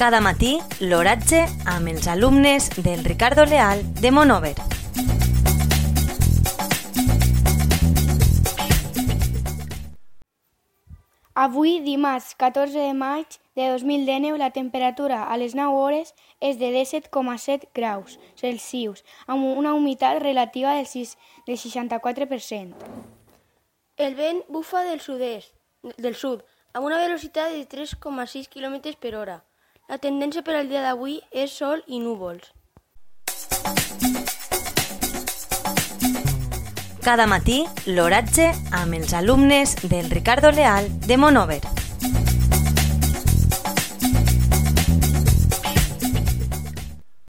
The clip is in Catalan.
Cada matí, l'oratge amb els alumnes del Ricardo Leal de Monover. Avui, dimarts 14 de maig de 2019, la temperatura a les 9 hores és de 17,7 graus Celsius, amb una humitat relativa del, 6, del 64%. El vent bufa del sud-est, del sud, amb una velocitat de 3,6 km per hora. La tendència per al dia d'avui és sol i núvols. Cada matí, l'oratge amb els alumnes del Ricardo Leal de Monover.